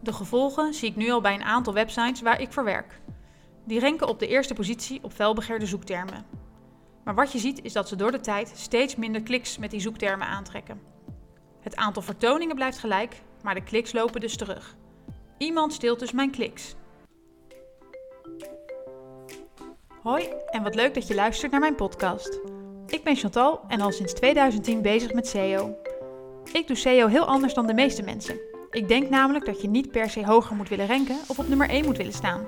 De gevolgen zie ik nu al bij een aantal websites waar ik voor werk. Die renken op de eerste positie op felbegeerde zoektermen. Maar wat je ziet is dat ze door de tijd steeds minder kliks met die zoektermen aantrekken. Het aantal vertoningen blijft gelijk, maar de kliks lopen dus terug. Iemand steelt dus mijn kliks. Hoi en wat leuk dat je luistert naar mijn podcast. Ik ben Chantal en al sinds 2010 bezig met SEO. Ik doe SEO heel anders dan de meeste mensen. Ik denk namelijk dat je niet per se hoger moet willen ranken of op nummer 1 moet willen staan.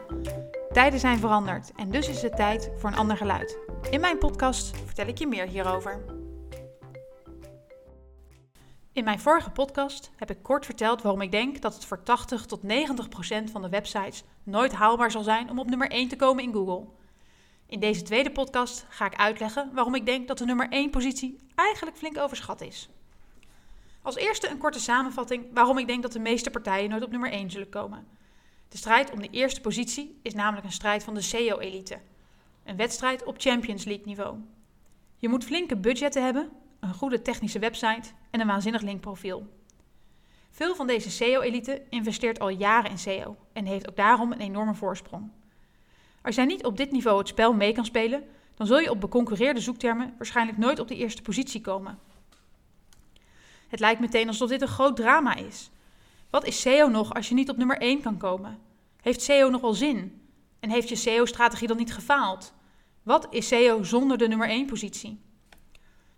Tijden zijn veranderd en dus is het tijd voor een ander geluid. In mijn podcast vertel ik je meer hierover. In mijn vorige podcast heb ik kort verteld waarom ik denk dat het voor 80 tot 90 procent van de websites nooit haalbaar zal zijn om op nummer 1 te komen in Google. In deze tweede podcast ga ik uitleggen waarom ik denk dat de nummer 1 positie eigenlijk flink overschat is. Als eerste een korte samenvatting waarom ik denk dat de meeste partijen nooit op nummer 1 zullen komen. De strijd om de eerste positie is namelijk een strijd van de SEO-elite. Een wedstrijd op Champions League niveau. Je moet flinke budgetten hebben, een goede technische website en een waanzinnig linkprofiel. Veel van deze SEO-elite investeert al jaren in SEO en heeft ook daarom een enorme voorsprong. Als jij niet op dit niveau het spel mee kan spelen, dan zul je op beconcurreerde zoektermen waarschijnlijk nooit op de eerste positie komen. Het lijkt meteen alsof dit een groot drama is. Wat is SEO nog als je niet op nummer 1 kan komen? Heeft SEO nog wel zin? En heeft je SEO-strategie dan niet gefaald? Wat is SEO zonder de nummer 1 positie?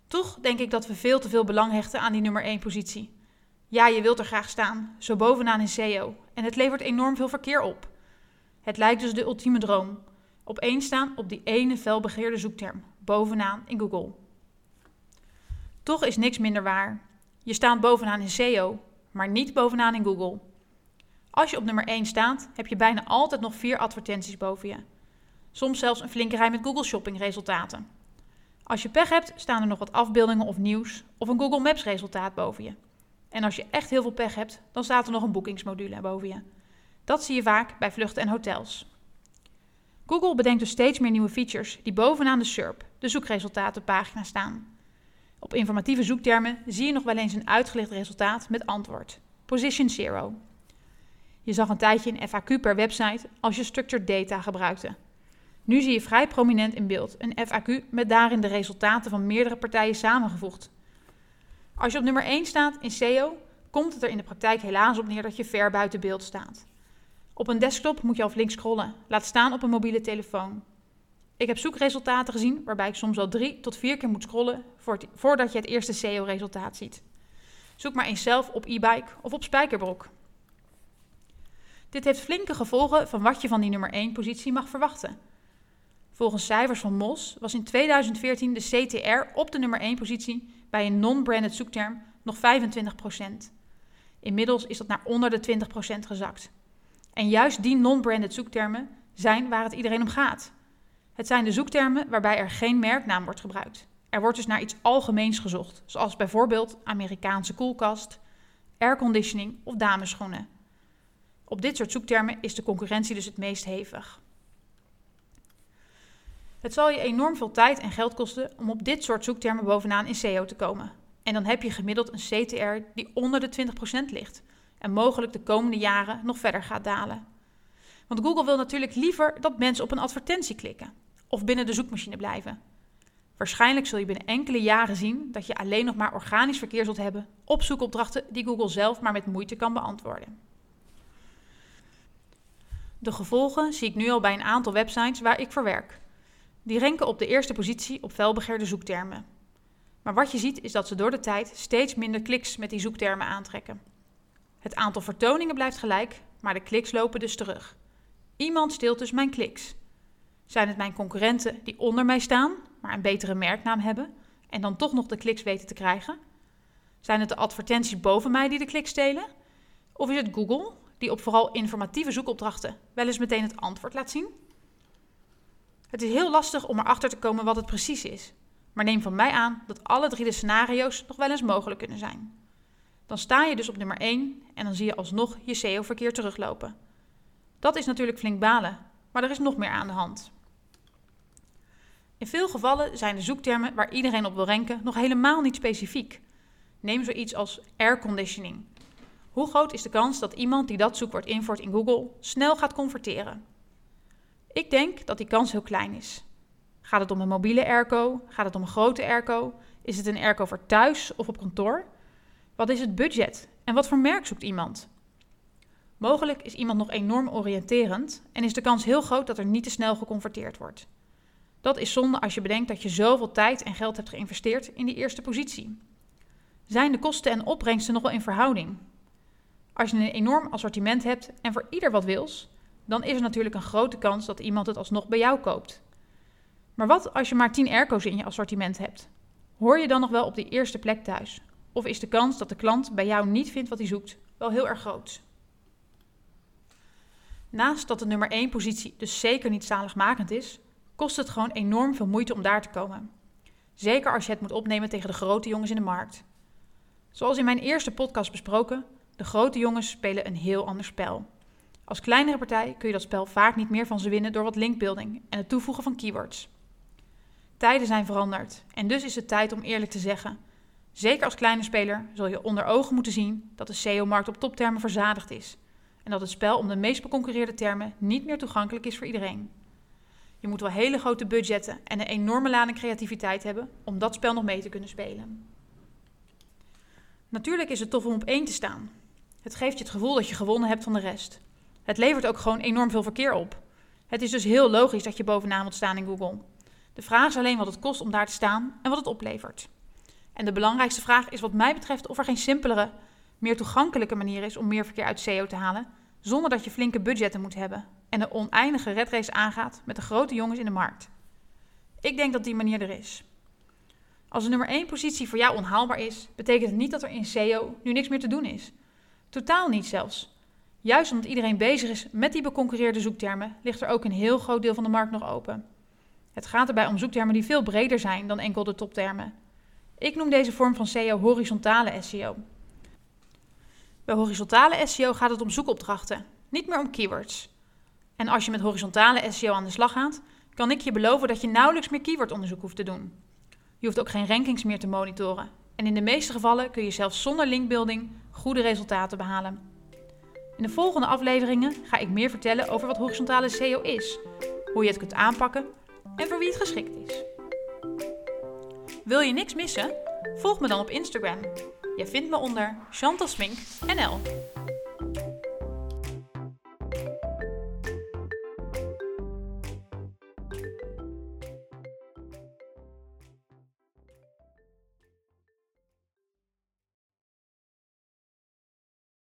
Toch denk ik dat we veel te veel belang hechten aan die nummer 1 positie. Ja, je wilt er graag staan, zo bovenaan in SEO, en het levert enorm veel verkeer op. Het lijkt dus de ultieme droom. Op één staan op die ene felbegeerde zoekterm, bovenaan in Google. Toch is niks minder waar. Je staat bovenaan in SEO, maar niet bovenaan in Google. Als je op nummer 1 staat, heb je bijna altijd nog vier advertenties boven je. Soms zelfs een flinke rij met Google Shopping resultaten. Als je pech hebt, staan er nog wat afbeeldingen of nieuws of een Google Maps resultaat boven je. En als je echt heel veel pech hebt, dan staat er nog een boekingsmodule boven je. Dat zie je vaak bij vluchten en hotels. Google bedenkt dus steeds meer nieuwe features die bovenaan de SERP, de zoekresultatenpagina, staan. Op informatieve zoektermen zie je nog wel eens een uitgelicht resultaat met antwoord. Position Zero. Je zag een tijdje een FAQ per website als je structured data gebruikte. Nu zie je vrij prominent in beeld een FAQ met daarin de resultaten van meerdere partijen samengevoegd. Als je op nummer 1 staat in SEO, komt het er in de praktijk helaas op neer dat je ver buiten beeld staat. Op een desktop moet je al flink scrollen, laat staan op een mobiele telefoon. Ik heb zoekresultaten gezien waarbij ik soms al drie tot vier keer moet scrollen voordat je het eerste SEO-resultaat ziet. Zoek maar eens zelf op e-bike of op spijkerbroek. Dit heeft flinke gevolgen van wat je van die nummer 1 positie mag verwachten. Volgens cijfers van MOS was in 2014 de CTR op de nummer 1 positie bij een non-branded zoekterm nog 25%. Inmiddels is dat naar onder de 20% gezakt. En juist die non-branded zoektermen zijn waar het iedereen om gaat. Het zijn de zoektermen waarbij er geen merknaam wordt gebruikt. Er wordt dus naar iets algemeens gezocht, zoals bijvoorbeeld Amerikaanse koelkast, airconditioning of dameschoenen. Op dit soort zoektermen is de concurrentie dus het meest hevig. Het zal je enorm veel tijd en geld kosten om op dit soort zoektermen bovenaan in SEO te komen. En dan heb je gemiddeld een CTR die onder de 20% ligt en mogelijk de komende jaren nog verder gaat dalen. Want Google wil natuurlijk liever dat mensen op een advertentie klikken of binnen de zoekmachine blijven. Waarschijnlijk zul je binnen enkele jaren zien dat je alleen nog maar organisch verkeer zult hebben op zoekopdrachten die Google zelf maar met moeite kan beantwoorden. De gevolgen zie ik nu al bij een aantal websites waar ik voor werk. Die renken op de eerste positie op felbegeerde zoektermen. Maar wat je ziet is dat ze door de tijd steeds minder kliks met die zoektermen aantrekken. Het aantal vertoningen blijft gelijk, maar de kliks lopen dus terug. Iemand steelt dus mijn kliks. Zijn het mijn concurrenten die onder mij staan, maar een betere merknaam hebben en dan toch nog de kliks weten te krijgen? Zijn het de advertenties boven mij die de kliks stelen? Of is het Google, die op vooral informatieve zoekopdrachten wel eens meteen het antwoord laat zien? Het is heel lastig om erachter te komen wat het precies is, maar neem van mij aan dat alle drie de scenario's nog wel eens mogelijk kunnen zijn. Dan sta je dus op nummer 1 en dan zie je alsnog je SEO-verkeer teruglopen. Dat is natuurlijk flink balen, maar er is nog meer aan de hand. In veel gevallen zijn de zoektermen waar iedereen op wil ranken nog helemaal niet specifiek. Neem zoiets als airconditioning. Hoe groot is de kans dat iemand die dat zoekwoord invoert in Google snel gaat converteren? Ik denk dat die kans heel klein is. Gaat het om een mobiele airco? Gaat het om een grote airco? Is het een airco voor thuis of op kantoor? Wat is het budget en wat voor merk zoekt iemand? Mogelijk is iemand nog enorm oriënterend en is de kans heel groot dat er niet te snel geconverteerd wordt. Dat is zonde als je bedenkt dat je zoveel tijd en geld hebt geïnvesteerd in die eerste positie. Zijn de kosten en opbrengsten nog wel in verhouding? Als je een enorm assortiment hebt en voor ieder wat wils, dan is er natuurlijk een grote kans dat iemand het alsnog bij jou koopt. Maar wat als je maar 10 airco's in je assortiment hebt? Hoor je dan nog wel op die eerste plek thuis? Of is de kans dat de klant bij jou niet vindt wat hij zoekt wel heel erg groot? Naast dat de nummer 1 positie dus zeker niet zaligmakend is, kost het gewoon enorm veel moeite om daar te komen. Zeker als je het moet opnemen tegen de grote jongens in de markt. Zoals in mijn eerste podcast besproken, de grote jongens spelen een heel ander spel. Als kleinere partij kun je dat spel vaak niet meer van ze winnen door wat linkbuilding en het toevoegen van keywords. Tijden zijn veranderd en dus is het tijd om eerlijk te zeggen. Zeker als kleine speler zul je onder ogen moeten zien dat de SEO-markt op toptermen verzadigd is en dat het spel om de meest beconcurreerde termen niet meer toegankelijk is voor iedereen. Je moet wel hele grote budgetten en een enorme lading creativiteit hebben om dat spel nog mee te kunnen spelen. Natuurlijk is het tof om op één te staan. Het geeft je het gevoel dat je gewonnen hebt van de rest. Het levert ook gewoon enorm veel verkeer op. Het is dus heel logisch dat je bovenaan moet staan in Google. De vraag is alleen wat het kost om daar te staan en wat het oplevert. En de belangrijkste vraag is wat mij betreft of er geen simpelere, meer toegankelijke manier is om meer verkeer uit SEO te halen, zonder dat je flinke budgetten moet hebben en een oneindige redrace aangaat met de grote jongens in de markt. Ik denk dat die manier er is. Als de nummer 1 positie voor jou onhaalbaar is, betekent het niet dat er in SEO nu niks meer te doen is. Totaal niet zelfs. Juist omdat iedereen bezig is met die beconcurreerde zoektermen, ligt er ook een heel groot deel van de markt nog open. Het gaat erbij om zoektermen die veel breder zijn dan enkel de toptermen. Ik noem deze vorm van SEO horizontale SEO. Bij horizontale SEO gaat het om zoekopdrachten, niet meer om keywords. En als je met horizontale SEO aan de slag gaat, kan ik je beloven dat je nauwelijks meer keywordonderzoek hoeft te doen. Je hoeft ook geen rankings meer te monitoren. En in de meeste gevallen kun je zelfs zonder linkbuilding goede resultaten behalen. In de volgende afleveringen ga ik meer vertellen over wat horizontale SEO is, hoe je het kunt aanpakken en voor wie het geschikt is. Wil je niks missen? Volg me dan op Instagram. Je vindt me onder Chantal Smink NL.